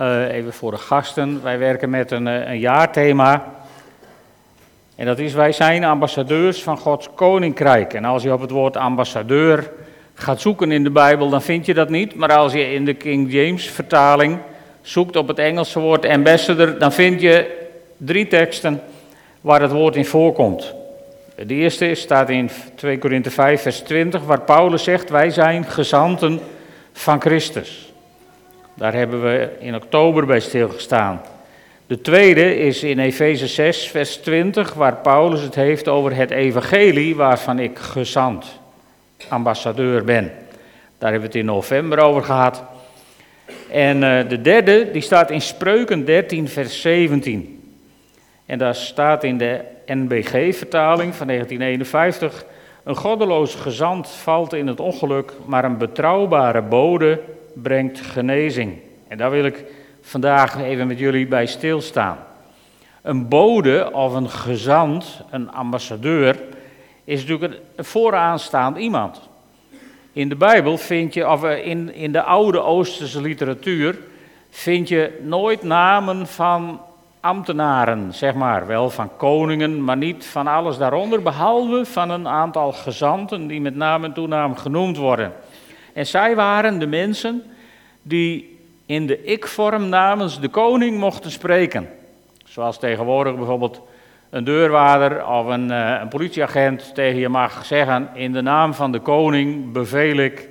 Uh, even voor de gasten. Wij werken met een, uh, een jaarthema. En dat is: Wij zijn ambassadeurs van Gods koninkrijk. En als je op het woord ambassadeur gaat zoeken in de Bijbel, dan vind je dat niet. Maar als je in de King James vertaling zoekt op het Engelse woord ambassador, dan vind je drie teksten waar het woord in voorkomt. De eerste staat in 2 Korinthe 5, vers 20, waar Paulus zegt: Wij zijn gezanten van Christus. Daar hebben we in oktober bij stilgestaan. De tweede is in Efeze 6, vers 20, waar Paulus het heeft over het evangelie waarvan ik gezant, ambassadeur ben. Daar hebben we het in november over gehad. En uh, de derde, die staat in Spreuken 13, vers 17. En daar staat in de NBG-vertaling van 1951: Een goddeloos gezant valt in het ongeluk, maar een betrouwbare bode brengt genezing. En daar wil ik vandaag even met jullie bij stilstaan. Een bode of een gezant, een ambassadeur, is natuurlijk een vooraanstaand iemand. In de Bijbel vind je, of eh, in, in de oude Oosterse literatuur, vind je nooit namen van ambtenaren, zeg maar, wel van koningen, maar niet van alles daaronder, behalve van een aantal gezanten die met naam en toenaam genoemd worden. En zij waren de mensen die in de ik-vorm namens de koning mochten spreken. Zoals tegenwoordig bijvoorbeeld een deurwaarder of een, uh, een politieagent tegen je mag zeggen: In de naam van de koning beveel ik.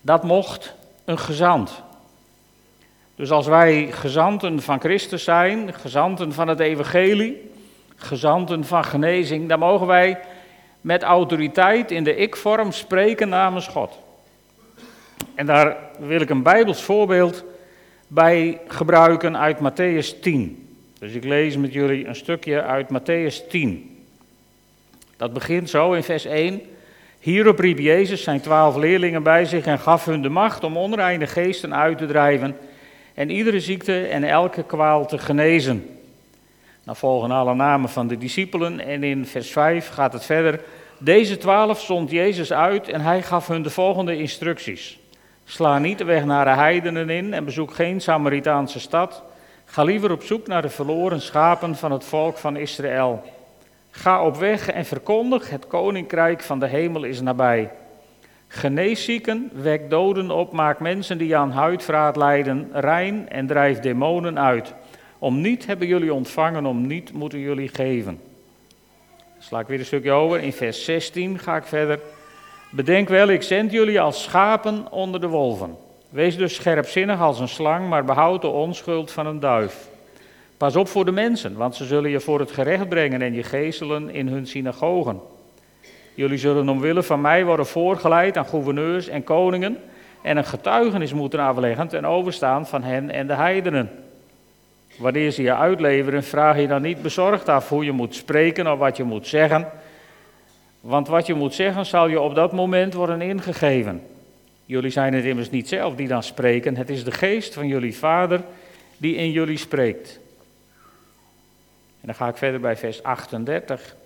Dat mocht een gezant. Dus als wij gezanten van Christus zijn, gezanten van het evangelie, gezanten van genezing, dan mogen wij met autoriteit in de ik-vorm spreken namens God. En daar wil ik een Bijbels voorbeeld bij gebruiken uit Matthäus 10. Dus ik lees met jullie een stukje uit Matthäus 10. Dat begint zo in vers 1. Hierop riep Jezus zijn twaalf leerlingen bij zich en gaf hun de macht om onreine geesten uit te drijven en iedere ziekte en elke kwaal te genezen. Dan volgen alle namen van de discipelen en in vers 5 gaat het verder. Deze twaalf zond Jezus uit en hij gaf hun de volgende instructies. Sla niet de weg naar de heidenen in en bezoek geen Samaritaanse stad. Ga liever op zoek naar de verloren schapen van het volk van Israël. Ga op weg en verkondig, het koninkrijk van de hemel is nabij. Genees zieken, wek doden op, maak mensen die aan huidvraat lijden rein en drijf demonen uit. Om niet hebben jullie ontvangen, om niet moeten jullie geven. Sla ik weer een stukje over. In vers 16 ga ik verder. Bedenk wel, ik zend jullie als schapen onder de wolven. Wees dus scherpzinnig als een slang, maar behoud de onschuld van een duif. Pas op voor de mensen, want ze zullen je voor het gerecht brengen en je geestelen in hun synagogen. Jullie zullen omwille van mij worden voorgeleid aan gouverneurs en koningen en een getuigenis moeten afleggen ten overstaan van hen en de heidenen. Wanneer ze je uitleveren, vraag je dan niet bezorgd af hoe je moet spreken of wat je moet zeggen. Want wat je moet zeggen zal je op dat moment worden ingegeven. Jullie zijn het immers niet zelf die dan spreken, het is de geest van jullie Vader die in jullie spreekt. En dan ga ik verder bij vers 38.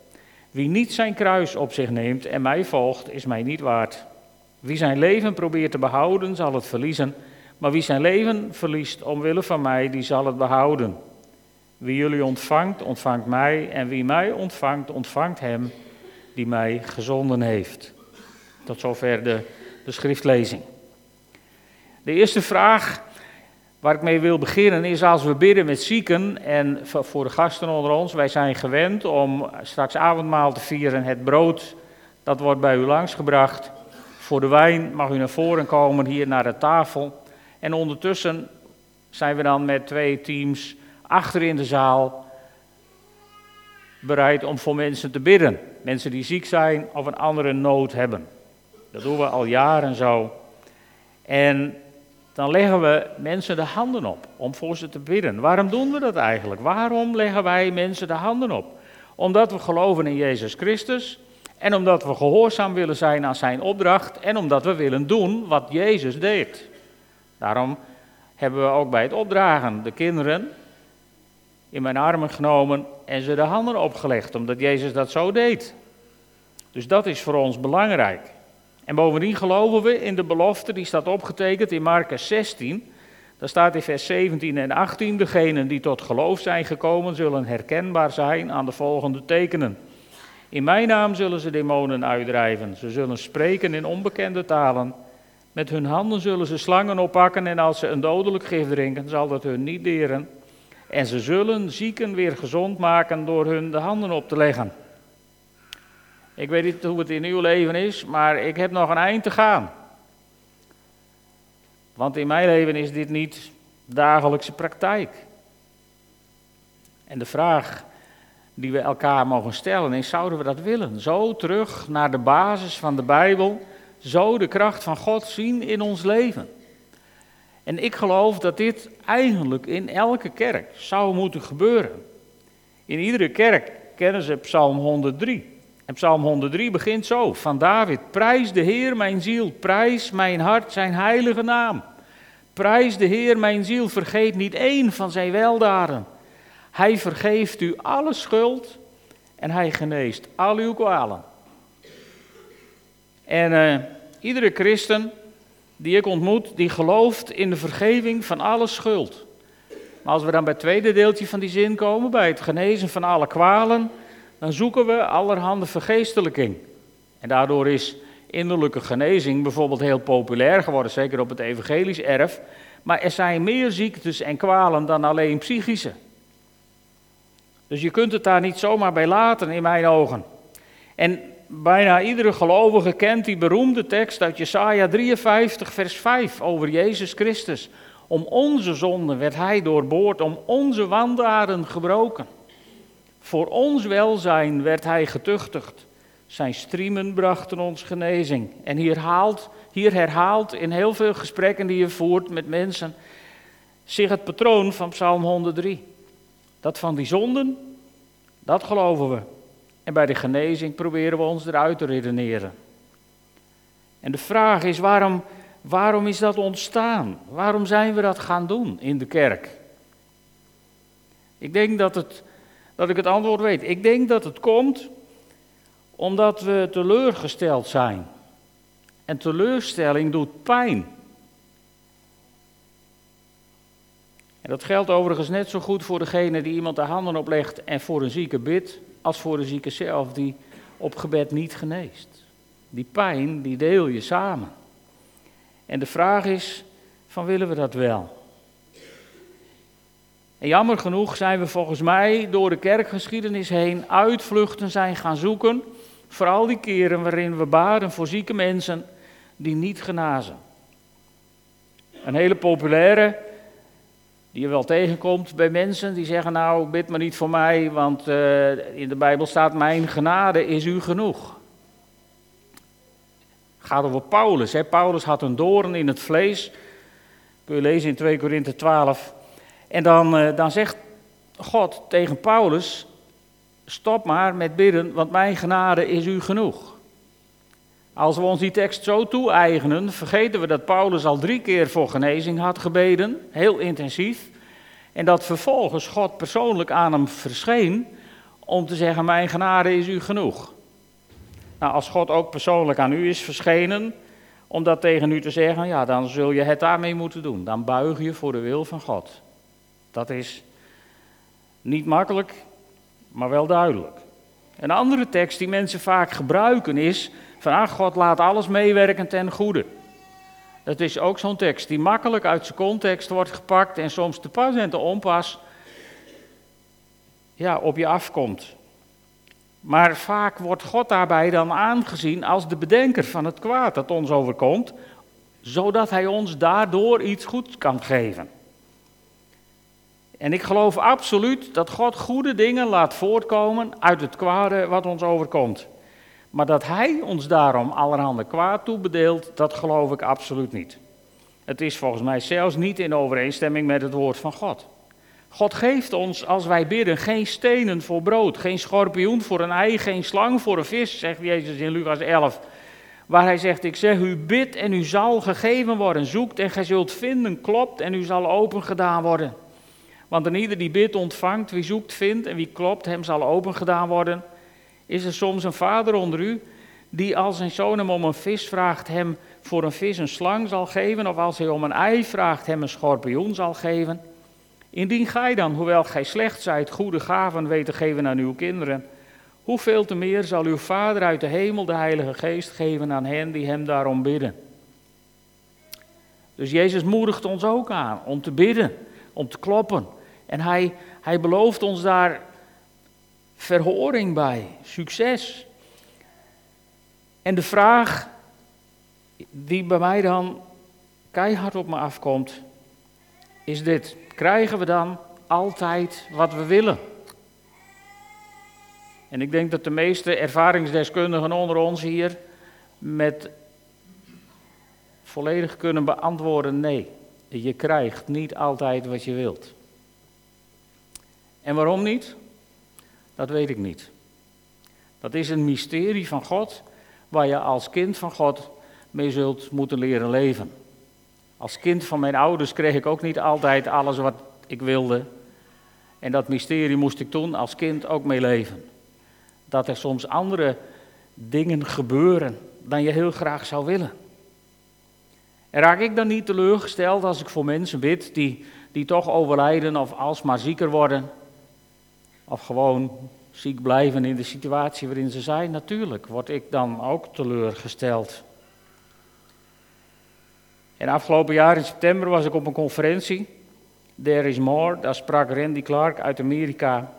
Wie niet zijn kruis op zich neemt en mij volgt, is mij niet waard. Wie zijn leven probeert te behouden, zal het verliezen. Maar wie zijn leven verliest omwille van mij, die zal het behouden. Wie jullie ontvangt, ontvangt mij. En wie mij ontvangt, ontvangt hem die mij gezonden heeft. Tot zover de, de schriftlezing. De eerste vraag Waar ik mee wil beginnen is als we bidden met zieken en voor de gasten onder ons, wij zijn gewend om straks avondmaal te vieren. Het brood, dat wordt bij u langsgebracht. Voor de wijn mag u naar voren komen, hier naar de tafel. En ondertussen zijn we dan met twee teams achter in de zaal bereid om voor mensen te bidden. Mensen die ziek zijn of een andere nood hebben. Dat doen we al jaren zo. En dan leggen we mensen de handen op om voor ze te bidden. Waarom doen we dat eigenlijk? Waarom leggen wij mensen de handen op? Omdat we geloven in Jezus Christus en omdat we gehoorzaam willen zijn aan zijn opdracht en omdat we willen doen wat Jezus deed. Daarom hebben we ook bij het opdragen de kinderen in mijn armen genomen en ze de handen opgelegd, omdat Jezus dat zo deed. Dus dat is voor ons belangrijk. En bovendien geloven we in de belofte, die staat opgetekend in Marcus 16. Daar staat in vers 17 en 18, degenen die tot geloof zijn gekomen zullen herkenbaar zijn aan de volgende tekenen. In mijn naam zullen ze demonen uitdrijven, ze zullen spreken in onbekende talen. Met hun handen zullen ze slangen oppakken en als ze een dodelijk gif drinken, zal dat hun niet deren. En ze zullen zieken weer gezond maken door hun de handen op te leggen. Ik weet niet hoe het in uw leven is, maar ik heb nog een eind te gaan. Want in mijn leven is dit niet dagelijkse praktijk. En de vraag die we elkaar mogen stellen is: zouden we dat willen? Zo terug naar de basis van de Bijbel, zo de kracht van God zien in ons leven. En ik geloof dat dit eigenlijk in elke kerk zou moeten gebeuren. In iedere kerk kennen ze Psalm 103. En Psalm 103 begint zo, van David. Prijs de Heer mijn ziel, prijs mijn hart zijn heilige naam. Prijs de Heer mijn ziel, vergeet niet één van zijn weldaden. Hij vergeeft u alle schuld en hij geneest al uw kwalen. En uh, iedere christen die ik ontmoet, die gelooft in de vergeving van alle schuld. Maar als we dan bij het tweede deeltje van die zin komen, bij het genezen van alle kwalen, dan zoeken we allerhande vergeestelijking. En daardoor is innerlijke genezing bijvoorbeeld heel populair geworden, zeker op het evangelisch erf. Maar er zijn meer ziektes en kwalen dan alleen psychische. Dus je kunt het daar niet zomaar bij laten, in mijn ogen. En bijna iedere gelovige kent die beroemde tekst uit Jesaja 53, vers 5 over Jezus Christus. Om onze zonden werd hij doorboord, om onze wandaden gebroken. Voor ons welzijn werd hij getuchtigd. Zijn striemen brachten ons genezing. En hier, haalt, hier herhaalt in heel veel gesprekken die je voert met mensen zich het patroon van Psalm 103. Dat van die zonden, dat geloven we. En bij de genezing proberen we ons eruit te redeneren. En de vraag is, waarom, waarom is dat ontstaan? Waarom zijn we dat gaan doen in de kerk? Ik denk dat, het, dat ik het antwoord weet. Ik denk dat het komt omdat we teleurgesteld zijn. En teleurstelling doet pijn. En dat geldt overigens net zo goed voor degene die iemand de handen oplegt en voor een zieke bidt, als voor de zieke zelf die op gebed niet geneest. Die pijn, die deel je samen. En de vraag is, van willen we dat wel? En jammer genoeg zijn we volgens mij door de kerkgeschiedenis heen uitvluchten zijn gaan zoeken, vooral die keren waarin we baden voor zieke mensen die niet genazen. Een hele populaire die je wel tegenkomt bij mensen die zeggen, nou bid maar niet voor mij, want uh, in de Bijbel staat, mijn genade is u genoeg. Het gaat over Paulus. Hè? Paulus had een doorn in het vlees, kun je lezen in 2 Korinthe 12. En dan, uh, dan zegt God tegen Paulus, stop maar met bidden, want mijn genade is u genoeg. Als we ons die tekst zo toe-eigenen, vergeten we dat Paulus al drie keer voor genezing had gebeden, heel intensief. En dat vervolgens God persoonlijk aan hem verscheen om te zeggen, mijn genade is u genoeg. Nou, als God ook persoonlijk aan u is verschenen, om dat tegen u te zeggen, ja, dan zul je het daarmee moeten doen. Dan buig je voor de wil van God. Dat is niet makkelijk, maar wel duidelijk. Een andere tekst die mensen vaak gebruiken is van God laat alles meewerken ten goede. Dat is ook zo'n tekst die makkelijk uit zijn context wordt gepakt en soms te pas en te onpas ja, op je afkomt. Maar vaak wordt God daarbij dan aangezien als de bedenker van het kwaad dat ons overkomt, zodat hij ons daardoor iets goeds kan geven. En ik geloof absoluut dat God goede dingen laat voortkomen uit het kwade wat ons overkomt. Maar dat Hij ons daarom allerhande kwaad toebedeelt, dat geloof ik absoluut niet. Het is volgens mij zelfs niet in overeenstemming met het woord van God. God geeft ons, als wij bidden, geen stenen voor brood, geen schorpioen voor een ei, geen slang voor een vis, zegt Jezus in Lucas 11. Waar hij zegt, ik zeg u bid en u zal gegeven worden, zoekt en gij zult vinden, klopt en u zal open gedaan worden. Want een ieder die bidt ontvangt, wie zoekt vindt en wie klopt, hem zal open gedaan worden. Is er soms een vader onder u die als zijn zoon hem om een vis vraagt, hem voor een vis een slang zal geven, of als hij om een ei vraagt, hem een schorpioen zal geven. Indien gij dan, hoewel gij slecht zijt, goede gaven weet te geven aan uw kinderen, hoeveel te meer zal uw Vader uit de hemel de Heilige Geest geven aan hen die hem daarom bidden. Dus Jezus moedigt ons ook aan om te bidden, om te kloppen. En hij, hij belooft ons daar verhoring bij, succes. En de vraag die bij mij dan keihard op me afkomt, is dit. Krijgen we dan altijd wat we willen? En ik denk dat de meeste ervaringsdeskundigen onder ons hier met volledig kunnen beantwoorden: nee, je krijgt niet altijd wat je wilt. En waarom niet? Dat weet ik niet. Dat is een mysterie van God, waar je als kind van God mee zult moeten leren leven. Als kind van mijn ouders kreeg ik ook niet altijd alles wat ik wilde. En dat mysterie moest ik toen als kind ook mee leven. Dat er soms andere dingen gebeuren dan je heel graag zou willen. En raak ik dan niet teleurgesteld als ik voor mensen bid die, die toch overlijden of alsmaar zieker worden? Of gewoon ziek blijven in de situatie waarin ze zijn? Natuurlijk word ik dan ook teleurgesteld. En afgelopen jaar in september was ik op een conferentie. There is more, daar sprak Randy Clark uit Amerika.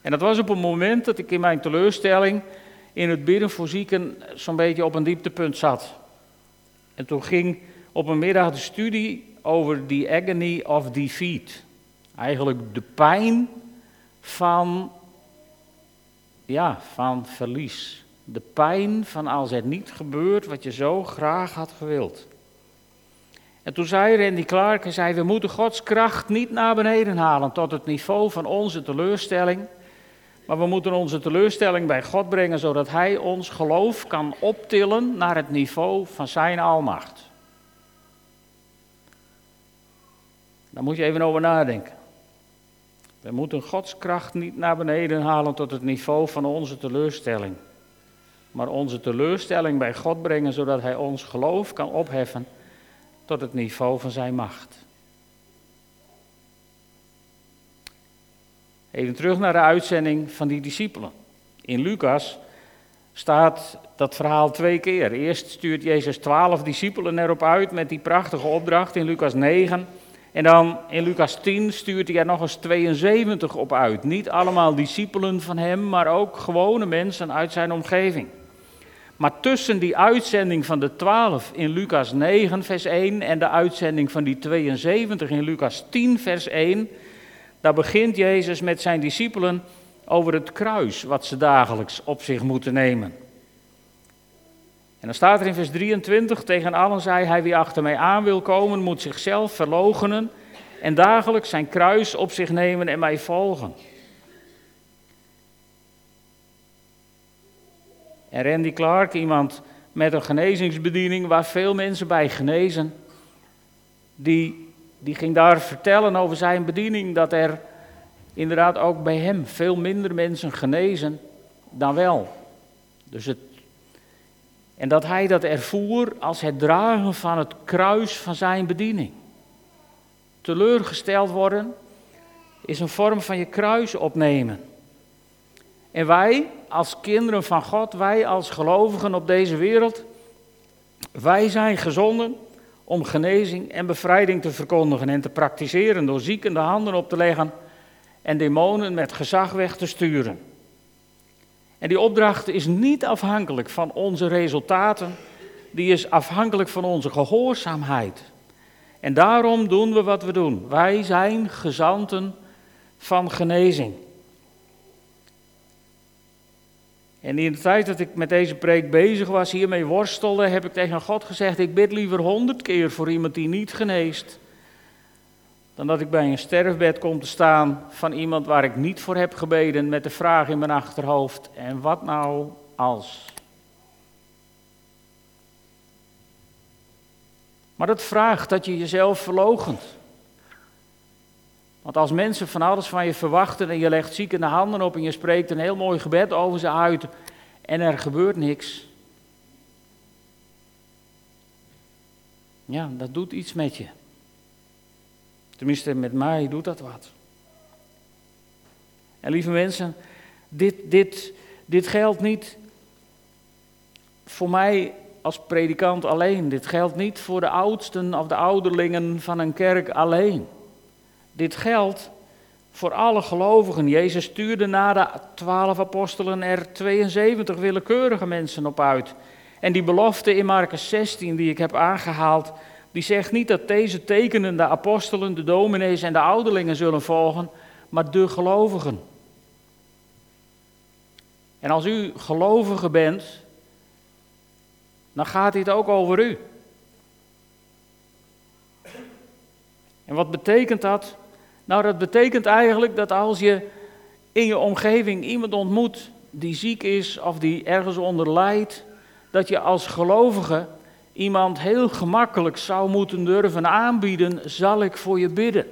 En dat was op een moment dat ik in mijn teleurstelling in het bidden voor zieken zo'n beetje op een dieptepunt zat. En toen ging op een middag de studie over the agony of defeat. Eigenlijk de pijn van, ja, van verlies. De pijn van als het niet gebeurt wat je zo graag had gewild. En toen zei Randy Clark, zei, we moeten Gods kracht niet naar beneden halen tot het niveau van onze teleurstelling. Maar we moeten onze teleurstelling bij God brengen, zodat Hij ons geloof kan optillen naar het niveau van Zijn almacht. Daar moet je even over nadenken. We moeten Gods kracht niet naar beneden halen tot het niveau van onze teleurstelling. Maar onze teleurstelling bij God brengen, zodat Hij ons geloof kan opheffen tot het niveau van zijn macht. Even terug naar de uitzending van die discipelen. In Lucas staat dat verhaal twee keer. Eerst stuurt Jezus twaalf discipelen erop uit met die prachtige opdracht in Lucas 9. En dan in Lucas 10 stuurt hij er nog eens 72 op uit. Niet allemaal discipelen van hem, maar ook gewone mensen uit zijn omgeving. Maar tussen die uitzending van de 12 in Lucas 9, vers 1 en de uitzending van die 72 in Lucas 10, vers 1, daar begint Jezus met zijn discipelen over het kruis wat ze dagelijks op zich moeten nemen. En dan staat er in vers 23, tegen allen zei hij, wie achter mij aan wil komen, moet zichzelf verloochenen en dagelijks zijn kruis op zich nemen en mij volgen. En Randy Clark, iemand met een genezingsbediening waar veel mensen bij genezen, die, die ging daar vertellen over zijn bediening dat er inderdaad ook bij hem veel minder mensen genezen dan wel. Dus het, en dat hij dat ervoer als het dragen van het kruis van zijn bediening. Teleurgesteld worden is een vorm van je kruis opnemen. En wij als kinderen van God, wij als gelovigen op deze wereld, wij zijn gezonden om genezing en bevrijding te verkondigen en te praktiseren door zieken de handen op te leggen en demonen met gezag weg te sturen. En die opdracht is niet afhankelijk van onze resultaten, die is afhankelijk van onze gehoorzaamheid. En daarom doen we wat we doen. Wij zijn gezanten van genezing. En in de tijd dat ik met deze preek bezig was, hiermee worstelde, heb ik tegen God gezegd: Ik bid liever honderd keer voor iemand die niet geneest. Dan dat ik bij een sterfbed kom te staan van iemand waar ik niet voor heb gebeden, met de vraag in mijn achterhoofd: En wat nou als? Maar dat vraagt dat je jezelf verlogent. Want als mensen van alles van je verwachten en je legt zieken de handen op en je spreekt een heel mooi gebed over ze uit en er gebeurt niks. Ja, dat doet iets met je. Tenminste, met mij doet dat wat. En lieve mensen, dit, dit, dit geldt niet voor mij als predikant alleen. Dit geldt niet voor de oudsten of de ouderlingen van een kerk alleen. Dit geldt voor alle gelovigen. Jezus stuurde na de twaalf apostelen er 72 willekeurige mensen op uit. En die belofte in Marcus 16 die ik heb aangehaald, die zegt niet dat deze tekenen de apostelen, de dominees en de ouderlingen zullen volgen, maar de gelovigen. En als u gelovige bent, dan gaat dit ook over u. En wat betekent dat? Nou, dat betekent eigenlijk dat als je in je omgeving iemand ontmoet die ziek is of die ergens onder lijdt, dat je als gelovige iemand heel gemakkelijk zou moeten durven aanbieden, zal ik voor je bidden.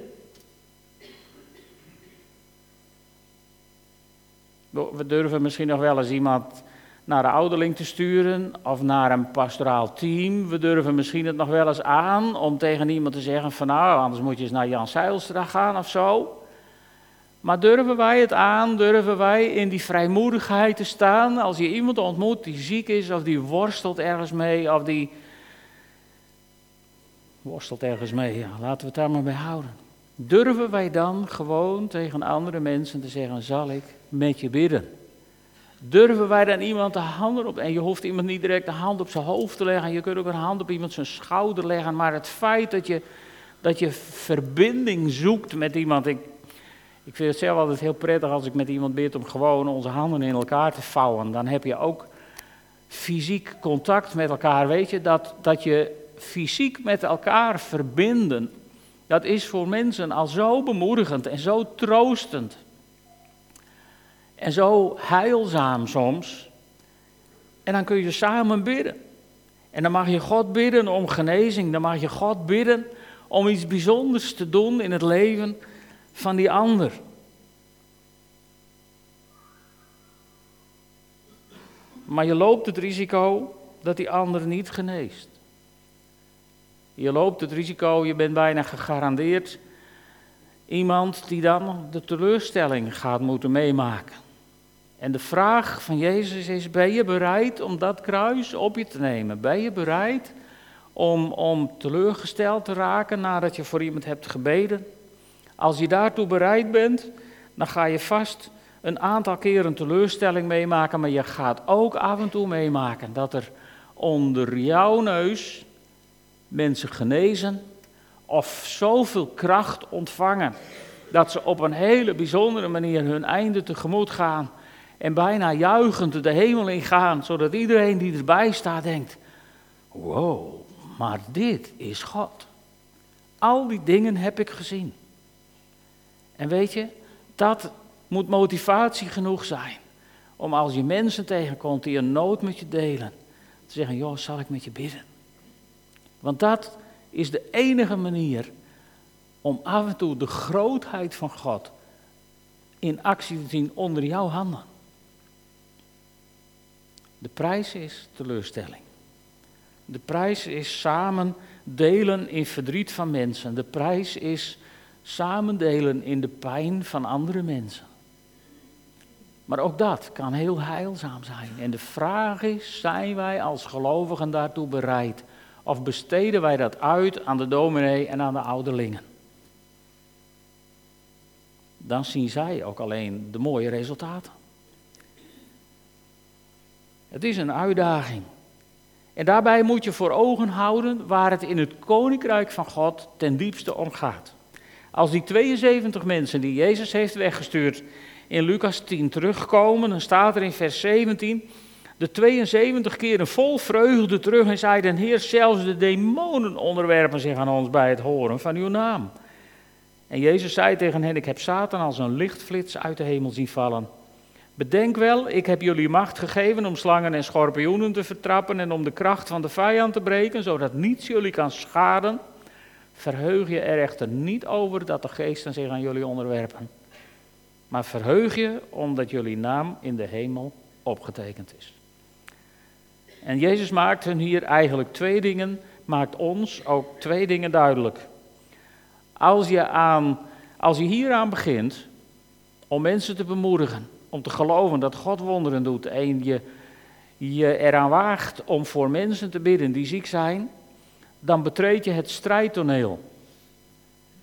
We durven misschien nog wel eens iemand naar de ouderling te sturen of naar een pastoraal team. We durven misschien het nog wel eens aan om tegen iemand te zeggen van nou, anders moet je eens naar Jan Seilstra gaan of zo. Maar durven wij het aan, durven wij in die vrijmoedigheid te staan als je iemand ontmoet die ziek is of die worstelt ergens mee of die worstelt ergens mee, laten we het daar maar bij houden. Durven wij dan gewoon tegen andere mensen te zeggen, zal ik met je bidden? Durven wij dan iemand de handen op, en je hoeft iemand niet direct de hand op zijn hoofd te leggen, je kunt ook een hand op iemand zijn schouder leggen, maar het feit dat je, dat je verbinding zoekt met iemand, ik, ik vind het zelf altijd heel prettig als ik met iemand bid om gewoon onze handen in elkaar te vouwen, dan heb je ook fysiek contact met elkaar, weet je, dat, dat je fysiek met elkaar verbinden, dat is voor mensen al zo bemoedigend en zo troostend. En zo heilzaam soms. En dan kun je samen bidden. En dan mag je God bidden om genezing. Dan mag je God bidden om iets bijzonders te doen in het leven van die ander. Maar je loopt het risico dat die ander niet geneest. Je loopt het risico, je bent bijna gegarandeerd iemand die dan de teleurstelling gaat moeten meemaken. En de vraag van Jezus is: ben je bereid om dat kruis op je te nemen? Ben je bereid om, om teleurgesteld te raken nadat je voor iemand hebt gebeden? Als je daartoe bereid bent, dan ga je vast een aantal keer een teleurstelling meemaken, maar je gaat ook af en toe meemaken dat er onder jouw neus mensen genezen of zoveel kracht ontvangen dat ze op een hele bijzondere manier hun einde tegemoet gaan en bijna juichend de hemel ingaan, zodat iedereen die erbij staat denkt: wow, maar dit is God. Al die dingen heb ik gezien. En weet je, dat moet motivatie genoeg zijn om als je mensen tegenkomt die een nood met je delen, te zeggen: joh, zal ik met je bidden? Want dat is de enige manier om af en toe de grootheid van God in actie te zien onder jouw handen. De prijs is teleurstelling. De prijs is samen delen in verdriet van mensen. De prijs is samen delen in de pijn van andere mensen. Maar ook dat kan heel heilzaam zijn. En de vraag is, zijn wij als gelovigen daartoe bereid? Of besteden wij dat uit aan de dominee en aan de ouderlingen? Dan zien zij ook alleen de mooie resultaten. Het is een uitdaging. En daarbij moet je voor ogen houden waar het in het koninkrijk van God ten diepste om gaat. Als die 72 mensen die Jezus heeft weggestuurd in Lucas 10 terugkomen, dan staat er in vers 17, de 72 keren vol vreugde terug en zeiden, Heer, zelfs de demonen onderwerpen zich aan ons bij het horen van uw naam. En Jezus zei tegen hen, ik heb Satan als een lichtflits uit de hemel zien vallen. Bedenk wel, ik heb jullie macht gegeven om slangen en schorpioenen te vertrappen en om de kracht van de vijand te breken, zodat niets jullie kan schaden. Verheug je er echter niet over dat de geesten zich aan jullie onderwerpen. Maar verheug je omdat jullie naam in de hemel opgetekend is. En Jezus maakt hun hier eigenlijk twee dingen maakt ons ook twee dingen duidelijk. Als je, aan, als je hieraan begint om mensen te bemoedigen, om te geloven dat God wonderen doet en je je eraan waagt om voor mensen te bidden die ziek zijn, dan betreed je het strijdtoneel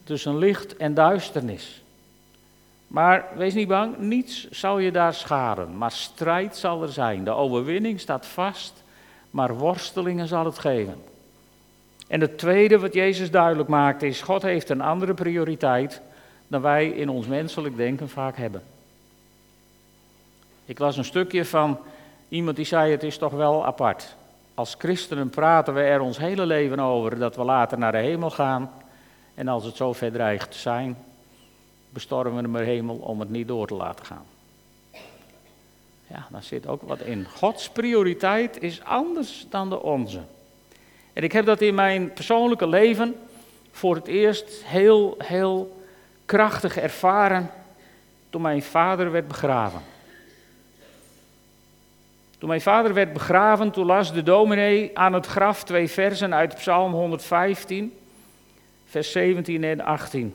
tussen licht en duisternis. Maar wees niet bang, niets zal je daar schaden, maar strijd zal er zijn. De overwinning staat vast, maar worstelingen zal het geven. En het tweede wat Jezus duidelijk maakt is, God heeft een andere prioriteit dan wij in ons menselijk denken vaak hebben. Ik las een stukje van iemand die zei, het is toch wel apart. Als christenen praten we er ons hele leven over dat we later naar de hemel gaan. En als het zo ver dreigt te zijn, bestormen we de hemel om het niet door te laten gaan. Ja, daar zit ook wat in. Gods prioriteit is anders dan de onze. En ik heb dat in mijn persoonlijke leven voor het eerst heel, heel krachtig ervaren toen mijn vader werd begraven. Toen mijn vader werd begraven, toen las de dominee aan het graf twee versen uit Psalm 115, vers 17 en 18.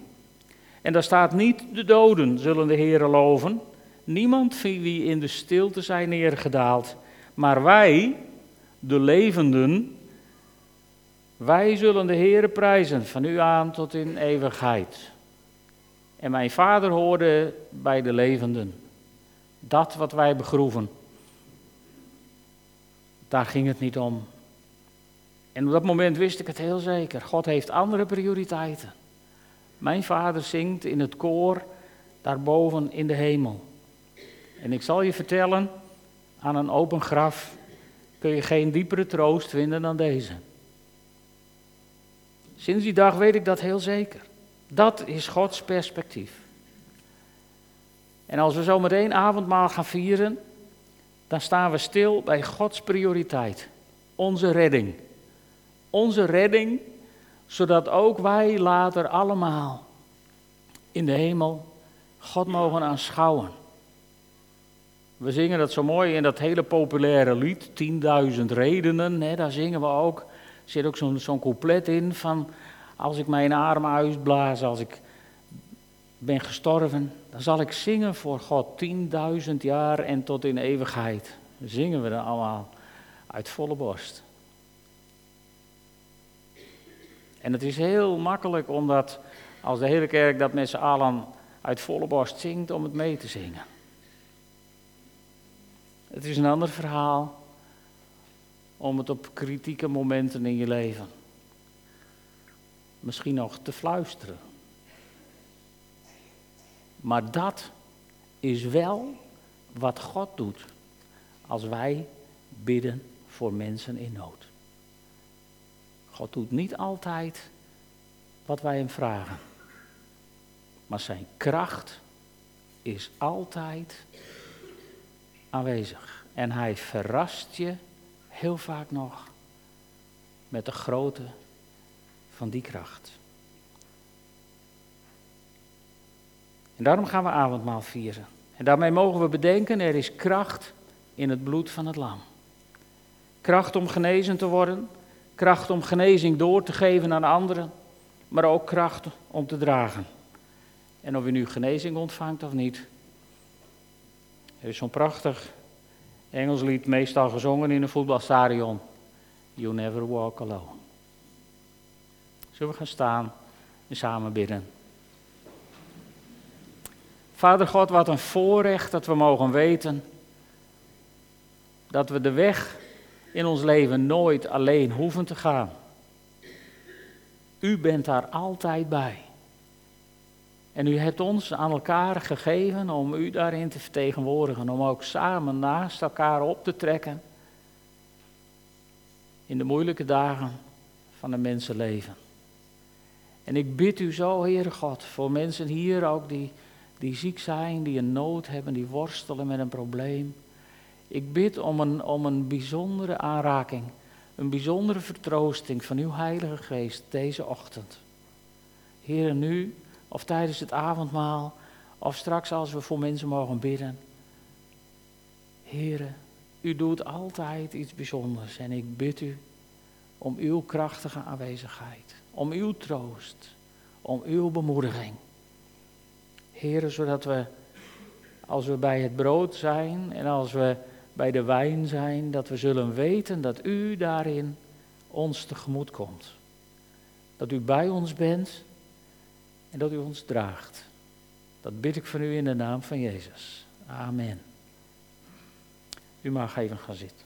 En daar staat niet de doden zullen de Heere loven, niemand wie in de stilte zijn neergedaald, maar wij, de levenden, wij zullen de Heere prijzen van nu aan tot in eeuwigheid. En mijn vader hoorde bij de levenden. Dat wat wij begroeven. Daar ging het niet om. En op dat moment wist ik het heel zeker. God heeft andere prioriteiten. Mijn vader zingt in het koor daarboven in de hemel. En ik zal je vertellen, aan een open graf kun je geen diepere troost vinden dan deze. Sinds die dag weet ik dat heel zeker. Dat is Gods perspectief. En als we zo meteen avondmaal gaan vieren, dan staan we stil bij Gods prioriteit. Onze redding. Onze redding, zodat ook wij later allemaal in de hemel God mogen aanschouwen. We zingen dat zo mooi in dat hele populaire lied, 10.000 redenen, hè, daar zingen we ook. Er zit ook zo'n zo'n couplet in van, als ik mijn arm uitblaas, als ik ben gestorven, dan zal ik zingen voor God 10.000 jaar en tot in eeuwigheid. Zingen we dan allemaal uit volle borst. En het is heel makkelijk omdat als de hele kerk dat met z'n allen uit volle borst zingt om het mee te zingen. Het is een ander verhaal om het op kritieke momenten in je leven misschien nog te fluisteren. Maar dat is wel wat God doet als wij bidden voor mensen in nood. God doet niet altijd wat wij hem vragen. Maar zijn kracht is altijd aanwezig. En hij verrast je heel vaak nog met de grootte van die kracht. En daarom gaan we avondmaal vieren. En daarmee mogen we bedenken, er is kracht in het bloed van het lam. Kracht om genezen te worden, kracht om genezing door te geven aan anderen, maar ook kracht om te dragen. En of u nu genezing ontvangt of niet. Er is zo'n prachtig Engels lied, meestal gezongen in een voetbalstadion. You never walk alone. Zullen we gaan staan en samen bidden? Vader God, wat een voorrecht dat we mogen weten dat we de weg in ons leven nooit alleen hoeven te gaan. U bent daar altijd bij. En u hebt ons aan elkaar gegeven om u daarin te vertegenwoordigen, om ook samen naast elkaar op te trekken in de moeilijke dagen van een mensenleven. En ik bid u zo, Heere God, voor mensen hier ook die die ziek zijn, die een nood hebben, die worstelen met een probleem. Ik bid om een, om een bijzondere aanraking, een bijzondere vertroosting van uw Heilige Geest deze ochtend. Heer, nu of tijdens het avondmaal of straks als we voor mensen mogen bidden. Heer, u doet altijd iets bijzonders en ik bid u om uw krachtige aanwezigheid, om uw troost, om uw bemoediging. Heren, zodat we als we bij het brood zijn en als we bij de wijn zijn, dat we zullen weten dat u daarin ons tegemoet komt. Dat u bij ons bent en dat u ons draagt. Dat bid ik van u in de naam van Jezus. Amen. U mag even gaan zitten.